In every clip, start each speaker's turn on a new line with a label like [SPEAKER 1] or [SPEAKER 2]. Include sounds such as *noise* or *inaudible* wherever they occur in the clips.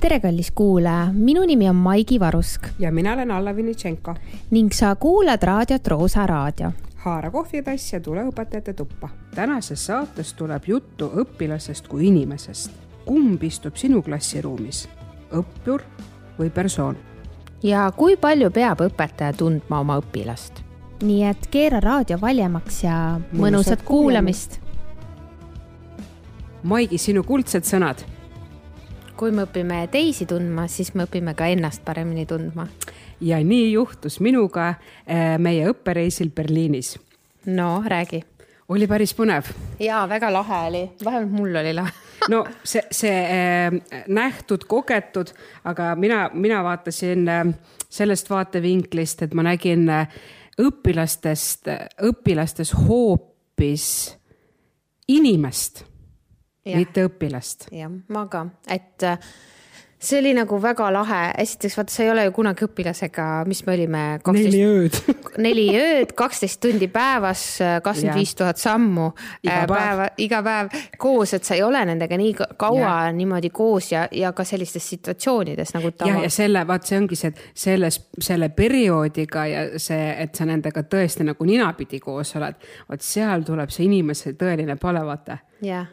[SPEAKER 1] tere, kallis kuulaja, minu nimi on Maigi Varusk
[SPEAKER 2] ja mina olen Alla Vinitšenko.
[SPEAKER 1] ning sa kuulad raadiot Roosa Raadio.
[SPEAKER 2] haara kohvitass ja tule õpetajate tuppa. tänases saates tuleb juttu õpilasest kui inimesest. kumb istub sinu klassiruumis, õppur või persoon?
[SPEAKER 1] ja kui palju peab õpetaja tundma oma õpilast? nii et keera raadio valjemaks ja mõnusat, mõnusat kuulamist.
[SPEAKER 2] Maigi, sinu kuldsed sõnad
[SPEAKER 1] kui me õpime teisi tundma, siis me õpime ka ennast paremini tundma.
[SPEAKER 2] ja nii juhtus minuga äh, meie õppereisil Berliinis.
[SPEAKER 1] no räägi.
[SPEAKER 2] oli päris põnev.
[SPEAKER 1] ja väga lahe oli, vähemalt mul oli lahe
[SPEAKER 2] no see, see äh, nähtud, kogetud, aga mina, mina vaatasin äh, sellest vaatevinklist, et ma nägin õpilastest, õpilastes hoopis inimest mitte õpilast.
[SPEAKER 1] jah, ma ka, et äh, see oli nagu väga lahe, esiteks vaata, sa ei ole ju kunagi õpilasega, mis me olime.
[SPEAKER 2] neli ööd *laughs*
[SPEAKER 1] neli ööd, kaksteist tundi päevas, kakskümmend viis tuhat sammu.
[SPEAKER 2] iga äh, päev,
[SPEAKER 1] iga päev koos, et sa ei ole nendega nii kaua ja. niimoodi koos ja, ja ka sellistes situatsioonides nagu
[SPEAKER 2] tava. ja, ja selle, vaat see ongi see, selles, selle perioodiga ja see, et sa nendega tõesti nagu ninapidi koos oled, vot seal tuleb see inimese tõeline pale, vaata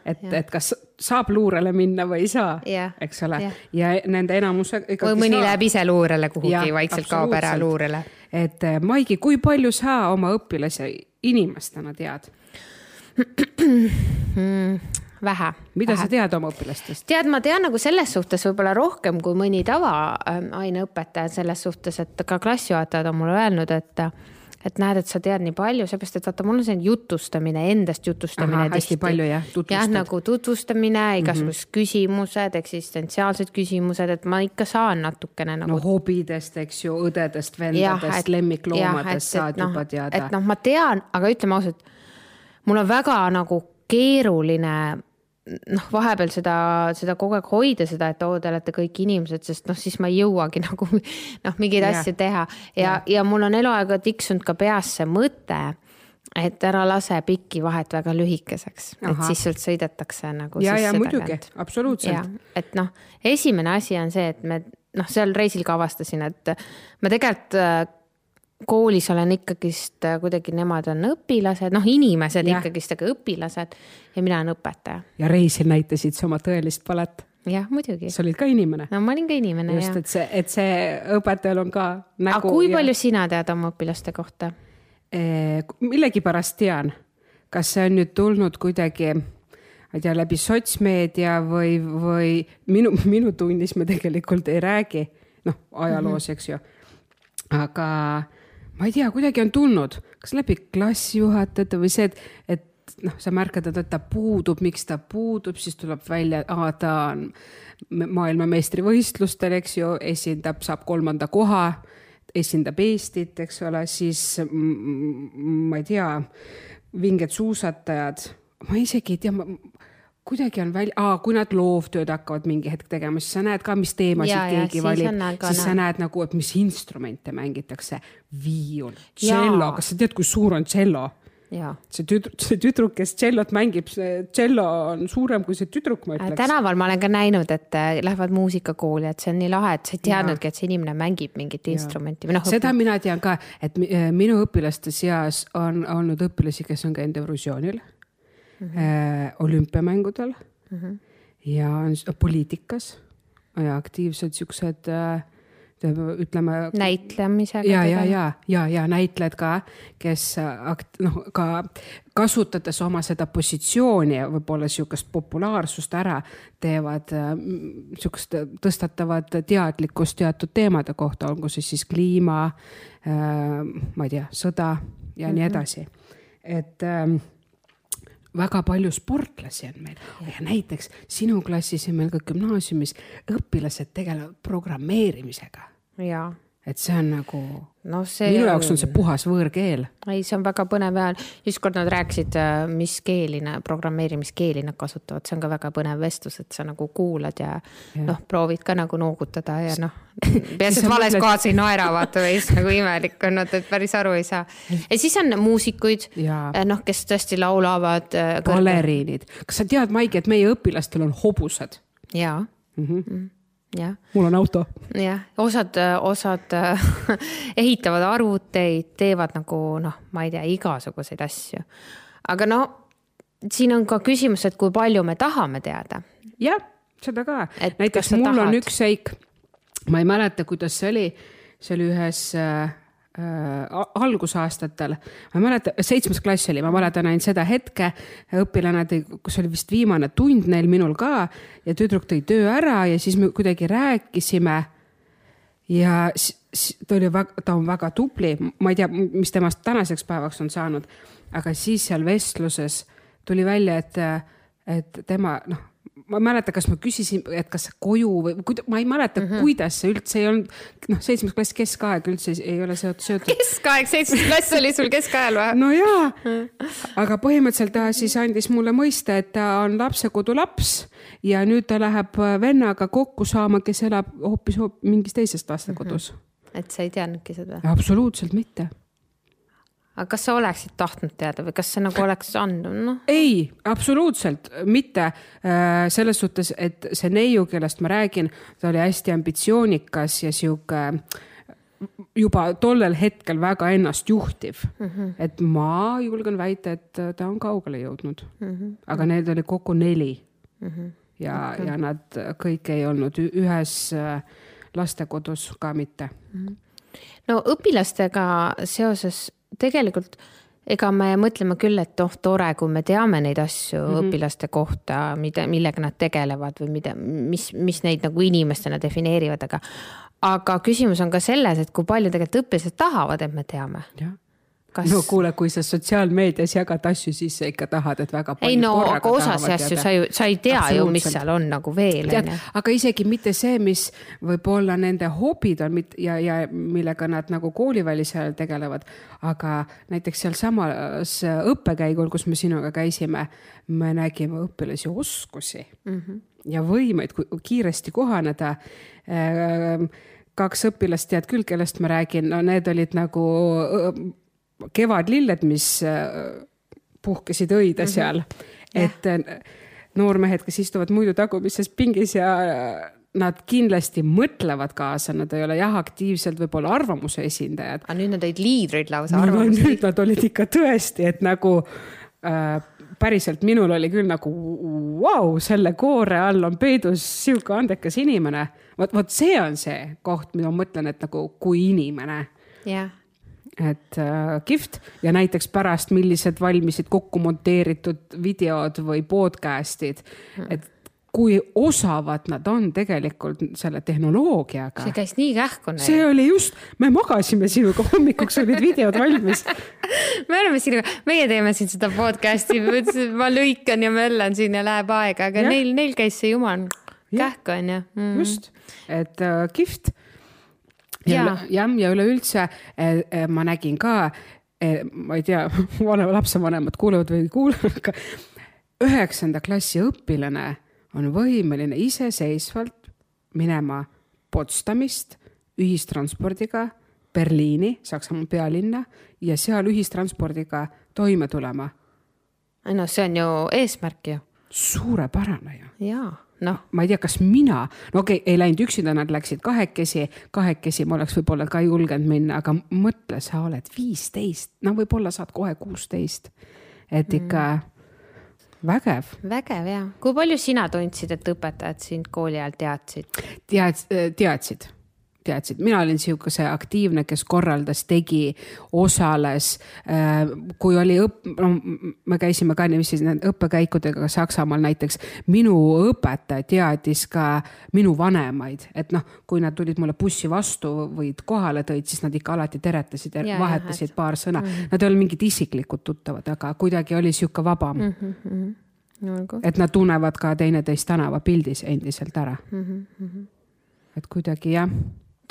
[SPEAKER 2] et, et kas saab luurele minna või ei saa, eks ole, ja nende enamus.
[SPEAKER 1] või mõni saa. läheb ise luurele kuhugi, vaikselt kaob ära luurele.
[SPEAKER 2] et eh, Maigi, kui palju sa oma õpilasi inimestena tead
[SPEAKER 1] mm,? vähe.
[SPEAKER 2] mida
[SPEAKER 1] vähe.
[SPEAKER 2] sa tead oma õpilastest?
[SPEAKER 1] tead, ma tean nagu selles suhtes võib-olla rohkem kui mõni tavaaineõpetaja selles suhtes, et ka klassijuhatajad on mulle öelnud, et et näed, et sa tead nii palju, seepärast et vaata, mul on selline jutustamine, endast jutustamine.
[SPEAKER 2] hästi palju jah,
[SPEAKER 1] tutvustad. jah, nagu tutvustamine, igasugused mm -hmm. küsimused, eksistentsiaalsed küsimused, et ma ikka saan natukene nagu.
[SPEAKER 2] no hobidest, eks ju, õdedest, vendadest, lemmikloomadest saad
[SPEAKER 1] no,
[SPEAKER 2] juba teada.
[SPEAKER 1] et noh, ma tean, aga ütleme ausalt, mul on väga nagu keeruline noh, vahepeal seda, seda kogu aeg hoida, seda, et oo, te olete kõik inimesed, sest noh, siis ma ei jõuagi *laughs* nagu noh, mingeid yeah. asju teha ja yeah., ja mul on eluaeg tiksunud ka peas see mõte, et ära lase pikki vahet väga lühikeseks, et siis sult sõidetakse nagu.
[SPEAKER 2] ja, ja muidugi, absoluutselt.
[SPEAKER 1] et noh, esimene asi on see, et me noh, seal reisil ka avastasin, et ma tegelikult koolis olen ikkagist äh, kuidagi, nemad on õpilased, noh, inimesed ja. ikkagist, aga õpilased ja mina olen õpetaja.
[SPEAKER 2] ja reisil näitasid sa oma tõelist palet.
[SPEAKER 1] jah, muidugi.
[SPEAKER 2] sa olid ka inimene.
[SPEAKER 1] no ma olin ka inimene,
[SPEAKER 2] jah. just, et see, et see õpetajal on ka
[SPEAKER 1] nägu. aga kui ja... palju sina tead oma õpilaste kohta?
[SPEAKER 2] millegipärast tean. kas see on nüüd tulnud kuidagi ma ei tea, läbi sotsmeedia või, või minu, minu tunnis me tegelikult ei räägi, noh, ajaloos mm, -hmm. eks ju. aga ma ei tea, kuidagi on tulnud, kas läbi klassijuhatajate või see, et, et noh, sa märkad, et ta puudub, miks ta puudub, siis tuleb välja, ta on maailmameistrivõistlustel, eks ju, esindab, saab kolmanda koha, esindab Eestit, eks ole, siis ma ei tea, vinged suusatajad, ma isegi ei tea, kuidagi on välja, kui nad loovtööd hakkavad mingi hetk tegema, siis sa näed ka, mis teemasid ja, keegi ja, valib, siis sa näed nagu, et mis instrumente mängitakse. viiul, tšello, kas sa tead, kui suur on tšello? see tüdruk, see tüdruk, kes tšellot mängib, see tšello on suurem kui see tüdruk, ma ütleks.
[SPEAKER 1] tänaval ma olen ka näinud, et äh, lähevad muusikakooli, et see on nii lahe, et sa ei teadnudki, et see inimene mängib mingit ja. instrumenti või noh.
[SPEAKER 2] seda mina tean ka, et äh, minu õpilaste seas on olnud õpilasi, kes on käinud Eurovisioonil mm -hmm. olümpiamängudel mm -hmm. ja poliitikas ja aktiivsed siuksed äh, ütleme.
[SPEAKER 1] näitlemisega.
[SPEAKER 2] ja, ja, ja, ja, ja näitlejad ka, kes akt-, noh, ka kasutades oma seda positsiooni ja võib-olla sihukest populaarsust ära, teevad sihukest, tõstatavad teadlikkust teatud teemade kohta, olgu siis siis kliima äh,, ma ei tea, sõda ja mm -hmm. nii edasi. et äh, väga palju sportlasi on meil ja. näiteks sinu klassis ja meil ka gümnaasiumis õpilased tegelevad programmeerimisega.
[SPEAKER 1] jaa
[SPEAKER 2] et see on nagu no, see minu jaoks on see puhas võõrkeel.
[SPEAKER 1] ei, see on väga põnev ja ükskord nad rääkisid, äh, mis keeli, programmeerimiskeeli nad kasutavad, see on ka väga põnev vestlus, et sa nagu kuulad ja, ja. noh, proovid ka nagu noogutada ja noh, *laughs* peaasi, et vales kohas ei naera, vaata või siis nagu imelik on, et päris aru ei saa. ja siis on muusikuid, äh, noh, kes tõesti laulavad.
[SPEAKER 2] baleriinid, kas sa tead, Maiki, et meie õpilastel on hobused?
[SPEAKER 1] jaa mm. -hmm. Jah
[SPEAKER 2] mul on auto.
[SPEAKER 1] jah, osad, osad *laughs* ehitavad arvuteid, teevad nagu noh, ma ei tea, igasuguseid asju. aga no siin on ka küsimus, et kui palju me tahame teada.
[SPEAKER 2] jah, seda ka. Näiteks mul
[SPEAKER 1] tahad?
[SPEAKER 2] on üks seik, ma ei mäleta, kuidas see oli, see oli ühes äh, äh, algusaastatel, ma ei mäleta, seitsmes klass oli, ma mäletan ainult seda hetke, õpilane tõi, kus oli vist viimane tund neil, minul ka ja tüdruk tõi töö ära ja siis me kuidagi rääkisime. ja s- ta oli väga, ta on väga tubli, ma ei tea, mis temast tänaseks päevaks on saanud, aga siis seal vestluses tuli välja, et, et tema noh ma ei mäleta, kas ma küsisin, et kas koju või kuida- ma ei mäleta mm, -hmm. kuidas see üldse ei olnud, noh, seitsmes klass keskaeg üldse ei- ole seotud, seotud
[SPEAKER 1] keskaeg, seitsmes klass oli sul keskajal või?
[SPEAKER 2] no jaa, aga põhimõtteliselt ta siis andis mulle mõista, et ta on lapsekodu laps ja nüüd ta läheb vennaga kokku saama, kes elab hoopis hoop, mingis teises lastekodus mm.
[SPEAKER 1] et sa ei teadnudki seda.
[SPEAKER 2] -hmm. absoluutselt mitte.
[SPEAKER 1] Aga kas sa oleksid tahtnud teada või kas see nagu oleks andnud, noh?
[SPEAKER 2] ei, absoluutselt mitte. selles suhtes, et see neiu, kellest ma räägin, ta oli hästi ambitsioonikas ja sihuke juba tollel hetkel väga ennastjuhtiv mm. -hmm. et ma julgen väita, et ta on kaugele jõudnud mm. -hmm. aga need oli kokku neli mm. -hmm. ja okay., ja nad kõik ei olnud ühes äh, lastekodus ka mitte.
[SPEAKER 1] no õpilastega seoses tegelikult ega me mõtleme küll, et oh, tore, kui me teame neid asju mm -hmm. õpilaste kohta, mida, millega nad tegelevad või mida, mis, mis neid nagu inimestena defineerivad, aga aga küsimus on ka selles, et kui palju tegelikult õpilased tahavad, et me teame. Kas...
[SPEAKER 2] no kuule, kui sa sotsiaalmeedias jagad asju, siis sa ikka tahad, et väga
[SPEAKER 1] ei no, aga osasi asju sa ju, sa ei tea ju, mis seal on nagu veel.
[SPEAKER 2] aga isegi mitte see, mis võib-olla nende hobid on mit- ja, ja millega nad nagu koolivälisel tegelevad, aga näiteks sealsamas õppekäigul, kus me sinuga käisime, me nägime õpilasi oskusi mm -hmm. ja võimeid ku- kiiresti kohaneda kaks õpilast tead küll, kellest ma räägin, no need olid nagu õõ, kevadlilled, mis äh, puhkesid õide seal mm. -hmm. et äh, noormehed, kes istuvad muidu tagumises pingis ja äh, nad kindlasti mõtlevad kaasa, nad ei ole jah, aktiivselt võib-olla arvamuse esindajad.
[SPEAKER 1] aga nüüd nad olid liidrid lausa
[SPEAKER 2] nüüd nad olid ikka tõesti, et nagu äh, päriselt minul oli küll nagu vau wow,, selle koore all on peidus sihuke andekas inimene. vot, vot see on see koht, mida ma mõtlen, et nagu kui inimene
[SPEAKER 1] jah
[SPEAKER 2] et äh, kihvt ja näiteks pärast, millised valmisid kokku monteeritud videod või podcast'id, et kui osavad nad on tegelikult selle tehnoloogiaga.
[SPEAKER 1] see käis nii kähku neil.
[SPEAKER 2] see oli just, me magasime sinuga hommikuks olid videod valmis *laughs*
[SPEAKER 1] me oleme sinuga, meie teeme siin seda podcast'i, ma lõikan ja möllan siin ja läheb aega, aga
[SPEAKER 2] Jah.
[SPEAKER 1] neil, neil käis see jumal kähku onju mm..
[SPEAKER 2] just, et äh, kihvt. Ja
[SPEAKER 1] Jaa.
[SPEAKER 2] jah, ja üleüldse eh, eh, ma nägin ka eh,, ma ei tea, vanem, lapsevanemad kuulevad või ei kuule, *laughs* aga üheksanda klassi õpilane on võimeline iseseisvalt minema Potsdamist ühistranspordiga Berliini, Saksamaa pealinna ja seal ühistranspordiga toime tulema.
[SPEAKER 1] no see on ju eesmärk ju
[SPEAKER 2] suurepärane ju
[SPEAKER 1] ja noh,
[SPEAKER 2] ma ei tea, kas mina, no okei okay,, ei läinud üksinda, nad läksid kahekesi, kahekesi ma oleks võib-olla ka julgenud minna, aga mõtle, sa oled viisteist, no võib-olla saad kohe kuusteist. et ikka mm. vägev,
[SPEAKER 1] vägev ja. kui palju sina tundsid, et õpetajad sind kooli ajal teadsid?
[SPEAKER 2] tead, teadsid teadsid, mina olin sihukese aktiivne, kes korraldas, tegi, osales. kui oli õpp-, no me käisime ka niiviisi õppekäikudega Saksamaal näiteks, minu õpetaja teadis ka minu vanemaid, et noh, kui nad tulid mulle bussi vastu või kohale tõid, siis nad ikka alati teretasid ja, vahetasid
[SPEAKER 1] et-
[SPEAKER 2] paar sõna mm. -hmm. Nad ei olnud mingid isiklikud tuttavad, aga kuidagi oli sihuke vabam mm, -hmm.
[SPEAKER 1] olgu.
[SPEAKER 2] et nad tunnevad ka teineteist tänavapildis endiselt ära mm. -hmm. et kuidagi jah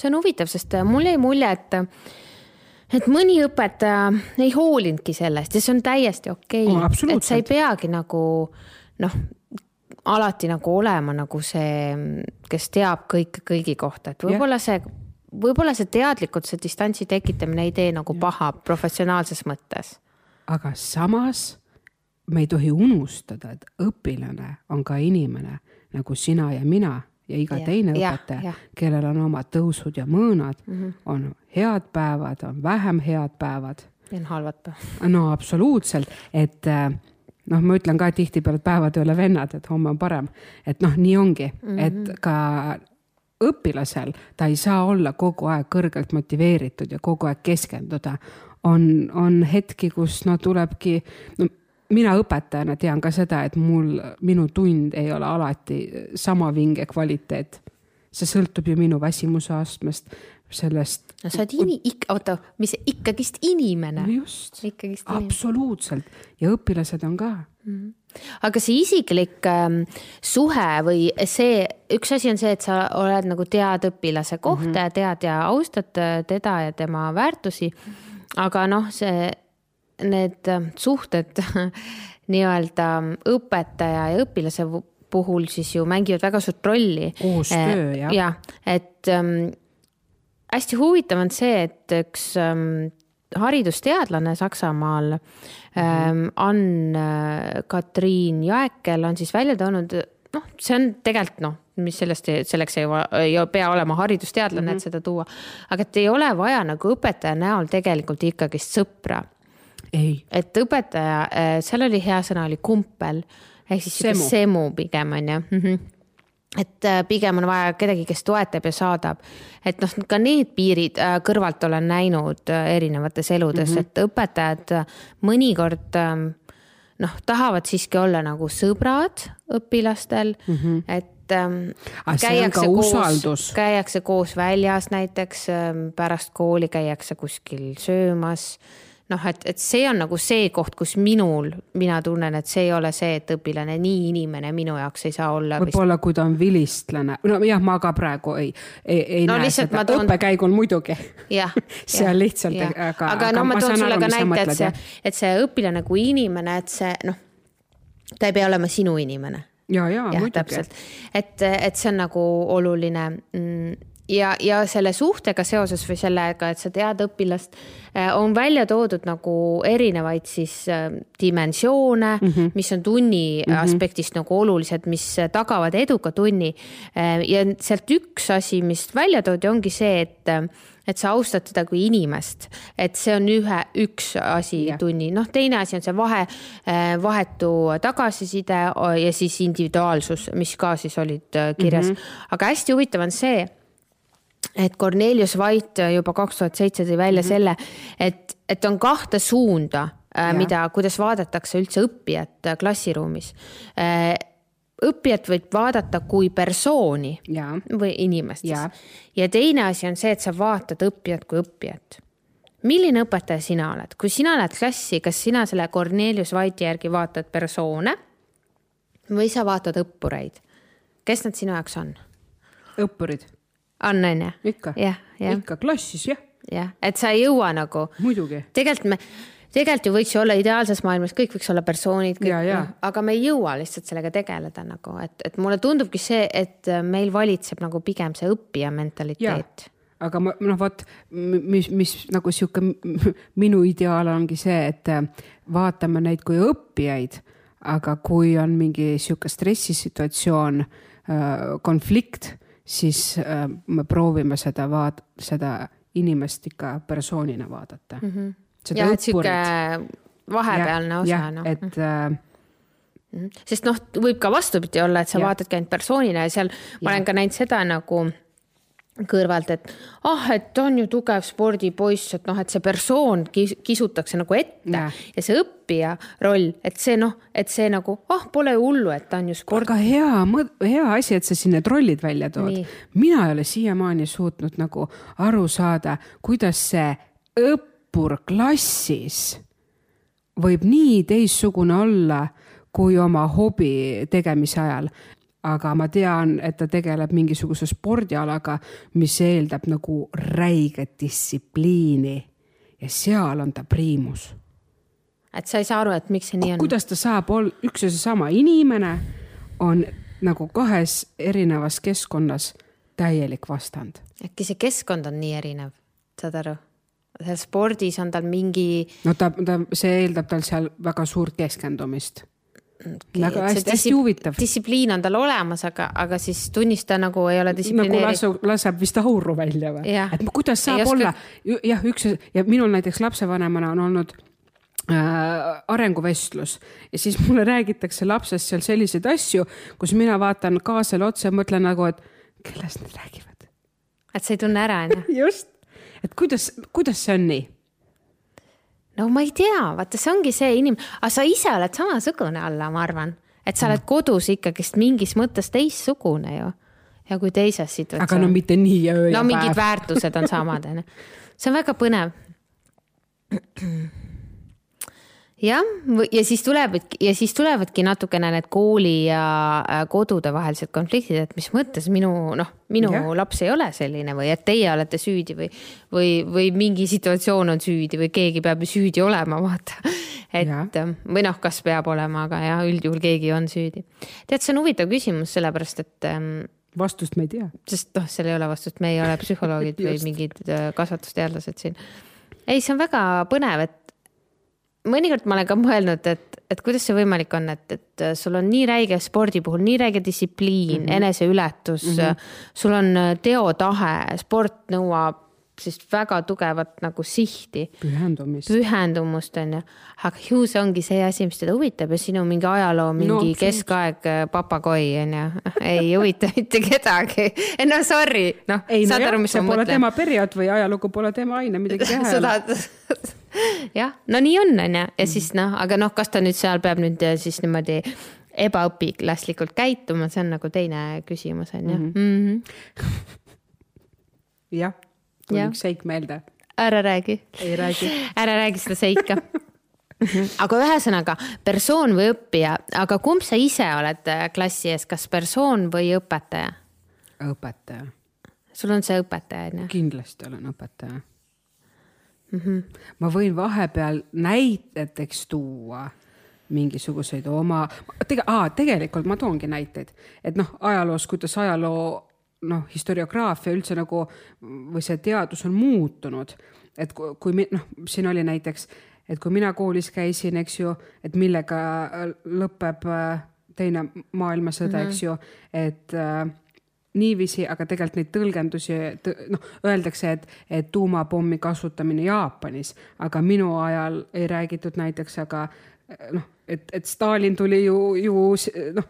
[SPEAKER 1] see on huvitav, sest äh, mul jäi mulje, et et mõni õpetaja ei hoolinudki sellest ja see on täiesti okei okay.,
[SPEAKER 2] absoluutselt.
[SPEAKER 1] et sa ei peagi nagu noh, alati nagu olema nagu see, kes teab kõike kõigi kohta, et võib-olla see, võib-olla see teadlikult see distantsi tekitamine ei tee nagu paha professionaalses mõttes.
[SPEAKER 2] aga samas me ei tohi unustada, et õpilane on ka inimene nagu sina ja mina ja iga
[SPEAKER 1] Ja,
[SPEAKER 2] teine
[SPEAKER 1] jah,
[SPEAKER 2] õpetaja kellel on omad tõusud ja mõõnad mm. -hmm. on head päevad, on vähem head päevad
[SPEAKER 1] ja on halvad päevad.
[SPEAKER 2] no absoluutselt, et äh, noh, ma ütlen ka tihtipeale, et päevad ei ole vennad, et homme on parem, et noh, nii ongi mm, -hmm. et ka õpilasel ta ei saa olla kogu aeg kõrgelt motiveeritud ja kogu aeg keskenduda. on, on hetki, kus no tulebki, no mina õpetajana tean ka seda, et mul, minu tund ei ole alati sama vinge kvaliteet. see sõltub ju minu väsimuse astmest, sellest.
[SPEAKER 1] no sa oled ini-, ikka, oota, mis ikkagist inimene.
[SPEAKER 2] just,
[SPEAKER 1] ikkagist inimene.
[SPEAKER 2] absoluutselt ja õpilased on ka
[SPEAKER 1] aga see isiklik ähm, suhe või see, üks asi on see, et sa oled nagu tead õpilase kohta mm -hmm. ja tead ja austad äh, teda ja tema väärtusi. aga noh, see, need äh, suhted *laughs* nii-öelda õpetaja ja õpilase puhul siis ju mängivad väga suurt rolli.
[SPEAKER 2] Koostöö, jah.
[SPEAKER 1] jah, et ähm, hästi huvitav on see, et üks ähm, haridusteadlane Saksamaal ähm,, Ann-Katriin Jaekel on siis välja toonud, noh, see on tegelikult noh, mis sellest, selleks ei, ei pea olema haridusteadlane mm, -hmm. et seda tuua. aga et ei ole vaja nagu õpetaja näol tegelikult ikkagist sõpra et õpetaja, seal oli hea sõna, oli kumpel ehk siis
[SPEAKER 2] Semu.
[SPEAKER 1] semu pigem on ju mm. -hmm et äh, pigem on vaja kedagi, kes toetab ja saadab, et noh, ka need piirid äh, kõrvalt olen näinud äh, erinevates eludes mm, -hmm. et õpetajad äh, mõnikord ähm, noh, tahavad siiski olla nagu sõbrad õpilastel mm, -hmm. et ähm,
[SPEAKER 2] Ah, on ka usaldus.
[SPEAKER 1] käiakse koos väljas näiteks, pärast kooli käiakse kuskil söömas. noh, et, et see on nagu see koht, kus minul, mina tunnen, et see ei ole see, et õpilane nii inimene minu jaoks ei saa olla.
[SPEAKER 2] võib-olla kui ta on vilistlane, no jah, ma ka praegu ei, ei, ei
[SPEAKER 1] No
[SPEAKER 2] näe seda.
[SPEAKER 1] toon-
[SPEAKER 2] õppekäigul muidugi. on *laughs* lihtsalt- aga-
[SPEAKER 1] aga
[SPEAKER 2] aga
[SPEAKER 1] no ma toon sulle ka näite, et see et see õpilane kui inimene, et see noh, ta ei pea olema sinu inimene.
[SPEAKER 2] Ja, ja
[SPEAKER 1] jah,
[SPEAKER 2] muidugi.
[SPEAKER 1] et, et see on nagu oluline mm, ja, ja selle suhtega seoses või sellega, et sa tead õpilast, on välja toodud nagu erinevaid siis äh, dimensioone mm, -hmm. mis on tunni mm -hmm. aspektist nagu olulised, mis tagavad eduka tunni. ja sealt üks asi, mis välja toodi, ongi see, et et sa austad teda kui inimest, et see on ühe, üks asi
[SPEAKER 2] Jah.
[SPEAKER 1] tunni, noh, teine asi on see vahe, vahetu tagasiside ja siis individuaalsus, mis ka siis olid äh, kirjas mm. -hmm. aga hästi huvitav on see, et Cornelius White juba kaks tuhat seitse tõi välja mm -hmm. selle, et, et on kahte suunda, mida, kuidas vaadatakse üldse õppijat äh, klassiruumis. õppijat võib vaadata kui persooni
[SPEAKER 2] ja,
[SPEAKER 1] või inimest ja teine asi on see, et sa vaatad õppijat kui õppijat. milline õpetaja sina oled, kui sina lähed klassi, kas sina selle Cornelius White'i järgi vaatad persoone või sa vaatad õppureid? kes nad sinu jaoks on?
[SPEAKER 2] õppurid,
[SPEAKER 1] on, on ju?
[SPEAKER 2] ikka, ikka klassis jah,
[SPEAKER 1] jah, et sa ei jõua nagu,
[SPEAKER 2] muidugi.
[SPEAKER 1] tegelikult me, tegelikult ju võiks ju olla ideaalses maailmas, kõik võiks olla persoonid,
[SPEAKER 2] Ja, ja.
[SPEAKER 1] aga me ei jõua lihtsalt sellega tegeleda nagu, et, et mulle tundubki see, et meil valitseb nagu pigem see õppija mentaliteet
[SPEAKER 2] aga ma noh, vot mis, mis nagu sihuke *laughs* minu ideaal ongi see, et äh, vaatame neid kui õppijaid, aga kui on mingi sihuke stressisituatsioon, konflikt, siis äh, me proovime seda vaat-, seda inimest ikka persoonina vaadata mm. -hmm.
[SPEAKER 1] jah, et sihuke vahepealne osa, noh.
[SPEAKER 2] et äh,
[SPEAKER 1] sest noh, võib ka vastupidi olla, et sa ja. vaatadki ainult persoonina ja seal ma olen ka näinud seda nagu kõrvalt, et ah, et on ju tugev spordipoiss, et noh, et see persoon kis- kisutakse nagu ette ja, ja see õppija roll, et see noh, et see nagu ah, pole hullu, et ta on ju sport.
[SPEAKER 2] aga hea, hea asi, et sa siin need rollid välja tood mina ei ole siiamaani suutnud nagu aru saada, kuidas see õppur klassis võib nii teistsugune olla kui oma hobi tegemise ajal. Aga ma tean, et ta tegeleb mingisuguse spordialaga, mis eeldab nagu räiget distsipliini ja seal on ta priimus
[SPEAKER 1] et sa ei saa aru, et miks see nii on.
[SPEAKER 2] kuidas ta saab olla üks ja seesama inimene on nagu kahes erinevas keskkonnas täielik vastand.
[SPEAKER 1] äkki see keskkond on nii erinev, saad aru? seal spordis on tal mingi
[SPEAKER 2] no ta, ta, see eeldab tal seal väga suurt keskendumist. Väga
[SPEAKER 1] et see
[SPEAKER 2] hästi, hästi huvitav.
[SPEAKER 1] distsipliin on tal olemas, aga, aga siis tunnis ta nagu ei ole
[SPEAKER 2] nagu
[SPEAKER 1] distsiplineeritud.
[SPEAKER 2] lasu, laseb vist auru välja või et kuidas
[SPEAKER 1] Ei
[SPEAKER 2] saab
[SPEAKER 1] oska-
[SPEAKER 2] olla, jah, üks ja minul näiteks lapsevanemana on olnud äh, arenguvestlus ja siis mulle räägitakse lapsest seal selliseid asju, kus mina vaatan kaasale otsa ja mõtlen nagu, et kellest nad räägivad.
[SPEAKER 1] et sa ei tunne ära, onju. *laughs*
[SPEAKER 2] just, et kuidas, kuidas see on nii?
[SPEAKER 1] No ma ei tea, vaata, see ongi see inim-, aga sa ise oled samasugune olla, ma arvan, et sa oled kodus ikkagist mingis mõttes teistsugune ju. ja kui teises situatsioonis.
[SPEAKER 2] aga no mitte nii ja öö
[SPEAKER 1] no
[SPEAKER 2] ja
[SPEAKER 1] mingid
[SPEAKER 2] päev.
[SPEAKER 1] väärtused on samad, *laughs* onju. see on väga põnev. jah, ja siis tuleb ja siis tulevadki natukene need kooli ja äh, kodude vahelised konfliktid, et mis mõttes minu noh, minu ja. laps ei ole selline või et teie olete süüdi või, või, või mingi situatsioon on süüdi või keegi peab ju süüdi olema, *laughs* vaata. et ja. või noh, kas peab olema, aga jah, üldjuhul keegi on süüdi. tead, see on huvitav küsimus, sellepärast et ähm,
[SPEAKER 2] vastust me ei tea.
[SPEAKER 1] sest noh, seal ei ole vastust, me ei ole psühholoogid või *laughs* mingid äh, kasvatusteadlased siin. ei, see on väga põnev, et mõnikord ma olen ka mõelnud, et, et kuidas see võimalik on, et, et sul on nii räige spordi puhul nii räige distsipliin mm, -hmm. eneseületus mm, -hmm. sul on äh, teotahe, sport nõuab siis väga tugevat nagu sihti
[SPEAKER 2] pühendumist.
[SPEAKER 1] pühendumust on ju, aga ju see ongi see asi, mis teda huvitab ja sinu mingi ajaloo mingi no, keskaeg äh, papagoi on ju, *laughs* ei huvita mitte kedagi. *laughs* no sorry, noh,
[SPEAKER 2] ei no jah see pole
[SPEAKER 1] mõtlen
[SPEAKER 2] tema periood või ajalugu pole tema aine, midagi *laughs* teha ei ole.
[SPEAKER 1] jah, no nii on, on ju, ja siis noh, aga noh, kas ta nüüd seal peab nüüd äh, siis niimoodi ebaõpilaslikult käituma, see on nagu teine küsimus on ju.
[SPEAKER 2] Mhm. jah, tuli
[SPEAKER 1] Jah.
[SPEAKER 2] üks seik meelde.
[SPEAKER 1] ära räägi,
[SPEAKER 2] ei räägi.
[SPEAKER 1] ära räägi seda seika. *laughs* aga ühesõnaga persoon või õppija, aga kumb sa ise oled äh, klassi ees, kas persoon või õpetaja?
[SPEAKER 2] õpetaja,
[SPEAKER 1] sul on see õpetaja on ju?
[SPEAKER 2] kindlasti olen õpetaja mm.
[SPEAKER 1] Mhm.
[SPEAKER 2] -hmm. ma võin vahepeal näiteteks tuua mingisuguseid oma, tege-, tegelikult ma toongi näiteid, et noh, ajaloos, kuidas ajaloo noh, historiograafia üldse nagu või see teadus on muutunud, et kui, noh, siin oli näiteks, et kui mina koolis käisin, eks ju, et millega äh, lõpeb äh, teine maailmasõda mm, -hmm. eks ju, et äh, niiviisi, aga tegelikult neid tõlgendusi, noh, öeldakse, et, et tuumapommi kasutamine Jaapanis, aga minu ajal ei räägitud näiteks, aga noh, et, et Stalin tuli ju, ju noh,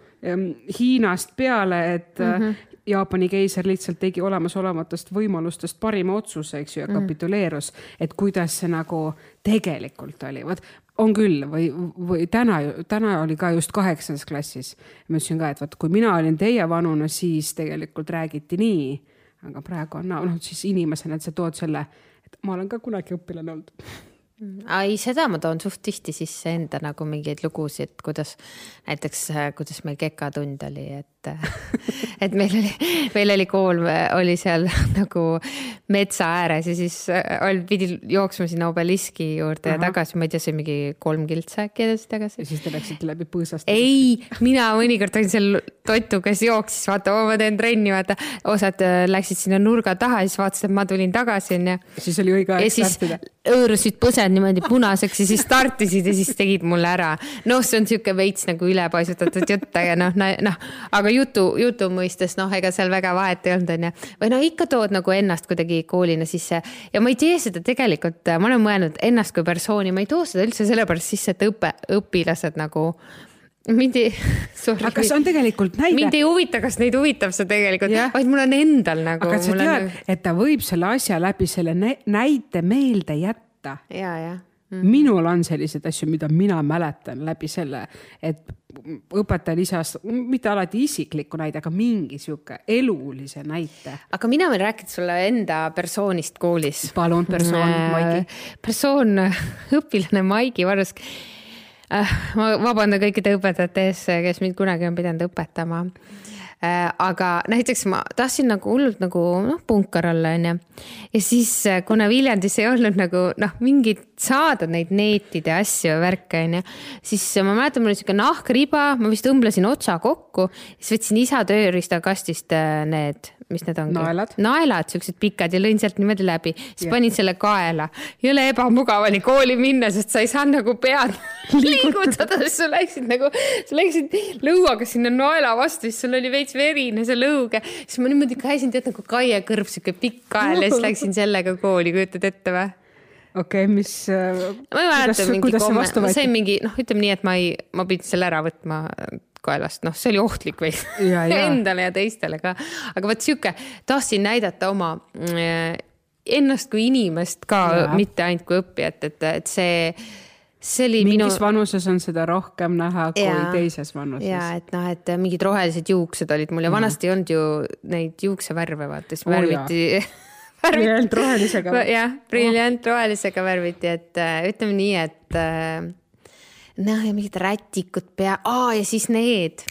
[SPEAKER 2] Hiinast peale, et mm -hmm. Jaapani keiser lihtsalt tegi olemasolevatest võimalustest parima otsuse, eks ju, ja kapituleerus, et kuidas see nagu tegelikult oli, vot on küll või, või täna, täna oli ka just kaheksandas klassis. ma ütlesin ka, et vot kui mina olin teie vanune, siis tegelikult räägiti nii, aga praegu on noh, siis inimesena, et sa tood selle, et ma olen ka kunagi õpilane olnud.
[SPEAKER 1] ei, seda ma toon suht tihti sisse enda nagu mingeid lugusid, kuidas näiteks, kuidas meil kekatund oli, et, *laughs* et meil oli, meil oli kool, oli seal *laughs* nagu metsa ääres ja siis äh, oli, pidi jooksma sinna obeliski juurde ja
[SPEAKER 2] Ahah.
[SPEAKER 1] tagasi, ma ei tea, see mingi kolm kiltsa äkki edasi-tagasi
[SPEAKER 2] ja. siis te läksite läbi põõsast.
[SPEAKER 1] ei, mina mõnikord olin seal totu, kes jooksis, vaata, ma teen trenni, vaata, osad äh, läksid sinna nurga taha ja siis vaatasid, et ma tulin tagasi, onju
[SPEAKER 2] siis oli õige
[SPEAKER 1] ja
[SPEAKER 2] aeg startida.
[SPEAKER 1] hõõrusid põsed niimoodi punaseks ja siis startisid ja siis tegid mulle ära. noh, see on sihuke veits nagu ülepaisutatud jutt, aga noh, noh, aga jutu, jutu mõistes noh, ega seal väga vahet ei olnud, onju. või no ikka tood nagu ennast kuidagi koolina sisse ja ma ei tee seda tegelikult, ma olen mõelnud ennast kui persooni, ma ei too seda üldse sellepärast sisse, et õpe, õpilased nagu mind ei, *laughs*
[SPEAKER 2] aga see on tegelikult näide
[SPEAKER 1] mind. ei huvita, kas neid huvitab see tegelikult vaid mul on endal nagu.
[SPEAKER 2] aga sa tead, et ta võib selle asja läbi selle nä- näite meelde jätta
[SPEAKER 1] ja, ja
[SPEAKER 2] mm.. minul on selliseid asju, mida mina mäletan läbi selle, et õpetaja lisas mitte alati isikliku näide, aga mingi sihuke elulise näite.
[SPEAKER 1] aga mina võin rääkida sulle enda persoonist koolis.
[SPEAKER 2] palun, persoon, Maigi.
[SPEAKER 1] persoon, *laughs* õpilane Maigi Varusk. ma vabandan kõikide õpetajate ees, kes mind kunagi on pidanud õpetama. Aga näiteks ma tahtsin nagu hullult nagu noh, punkar olla, onju. ja siis, kuna Viljandis ei olnud nagu noh, mingit saada neid neetide asju ja värke onju, siis ma mäletan, mul oli siuke nahkriba, ma vist õmblesin otsa kokku, siis võtsin isa tööriistakastist äh, need, mis need ongi?
[SPEAKER 2] naelad,
[SPEAKER 1] naelad, siuksed pikad ja lõin sealt niimoodi läbi, siis yeah. panin selle kaela. jõle ebamugav oli kooli minna, sest sa ei saanud nagu pead *laughs* liigutada, sest sa läksid nagu, sa läksid lõuaga sinna naela vastu, siis sul oli veits verine see lõuge, siis ma niimoodi käisin, tead nagu Kaie kõrv, siuke pikk kael ja siis *laughs* läksin sellega kooli, kujutad ette või?
[SPEAKER 2] Okei okay,, mis.
[SPEAKER 1] ma ei mäleta mingi komme, ma sain mingi noh, ütleme nii, et ma ei, ma pidin selle ära võtma kaelast, noh, see oli ohtlik veits *laughs* endale ja teistele ka. aga vot sihuke, tahtsin näidata oma äh, ennast kui inimest ka, mitte ainult kui õppijat, et, et see see oli
[SPEAKER 2] mingis
[SPEAKER 1] minu.
[SPEAKER 2] vanuses on seda rohkem näha kui ja, teises vanuses.
[SPEAKER 1] ja et noh, et mingid rohelised juuksed olid mul ja vanasti ei olnud ju neid juuksevärve, vaata siis oh, *laughs* värviti
[SPEAKER 2] briljantrohelisega.
[SPEAKER 1] jah, briljantrohelisega värviti, et äh, ütleme nii, et äh, noh, ja mingid rätikud pea, aa ja siis need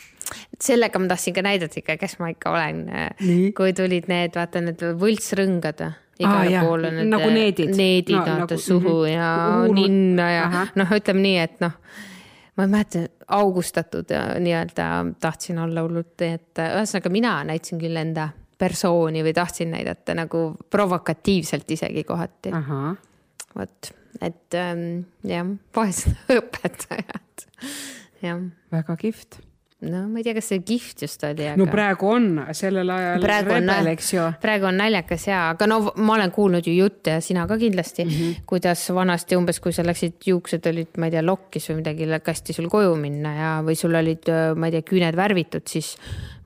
[SPEAKER 1] sellega ma tahtsin ka näidata ikka, kes ma ikka olen. kui tulid need, vaata need võltsrõngad igale ah, poole need
[SPEAKER 2] nagu needid,
[SPEAKER 1] needid no, nagu, suhu -hmm. ja Uurud. ninna ja noh, ütleme nii, et noh, ma ei mäleta, augustatud nii-öelda tahtsin olla hullult, et ühesõnaga mina näitasin küll enda persooni või tahtsin näidata nagu provokatiivselt isegi kohati. vot, et ähm, jah, vaesed *laughs* õpetajad, jah.
[SPEAKER 2] väga kihvt
[SPEAKER 1] no ma ei tea, kas see kihvt just oli,
[SPEAKER 2] aga. no praegu on, sellel ajal praegu rebel, eks ju.
[SPEAKER 1] praegu on naljakas ja, aga no ma olen kuulnud ju jutte ja sina ka kindlasti mm, -hmm. kuidas vanasti umbes, kui sa läksid, juuksed olid, ma ei tea, lokkis või midagi, lasti sul koju minna ja, või sul olid, ma ei tea, küüned värvitud, siis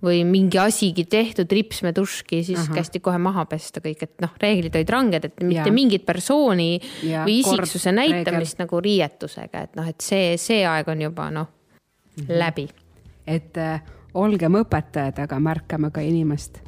[SPEAKER 1] või mingi asigi tehtud, ripsmeduški, siis Aha. kästi kohe maha pesta kõik, et noh, reeglid olid ranged, et mitte ja. mingit persooni ja, või isiksuse näitamist reegel. nagu riietusega, et noh, et see, see aeg on juba noh mm -hmm. läbi
[SPEAKER 2] et äh, olgem õpetajad, aga märkame ka inimest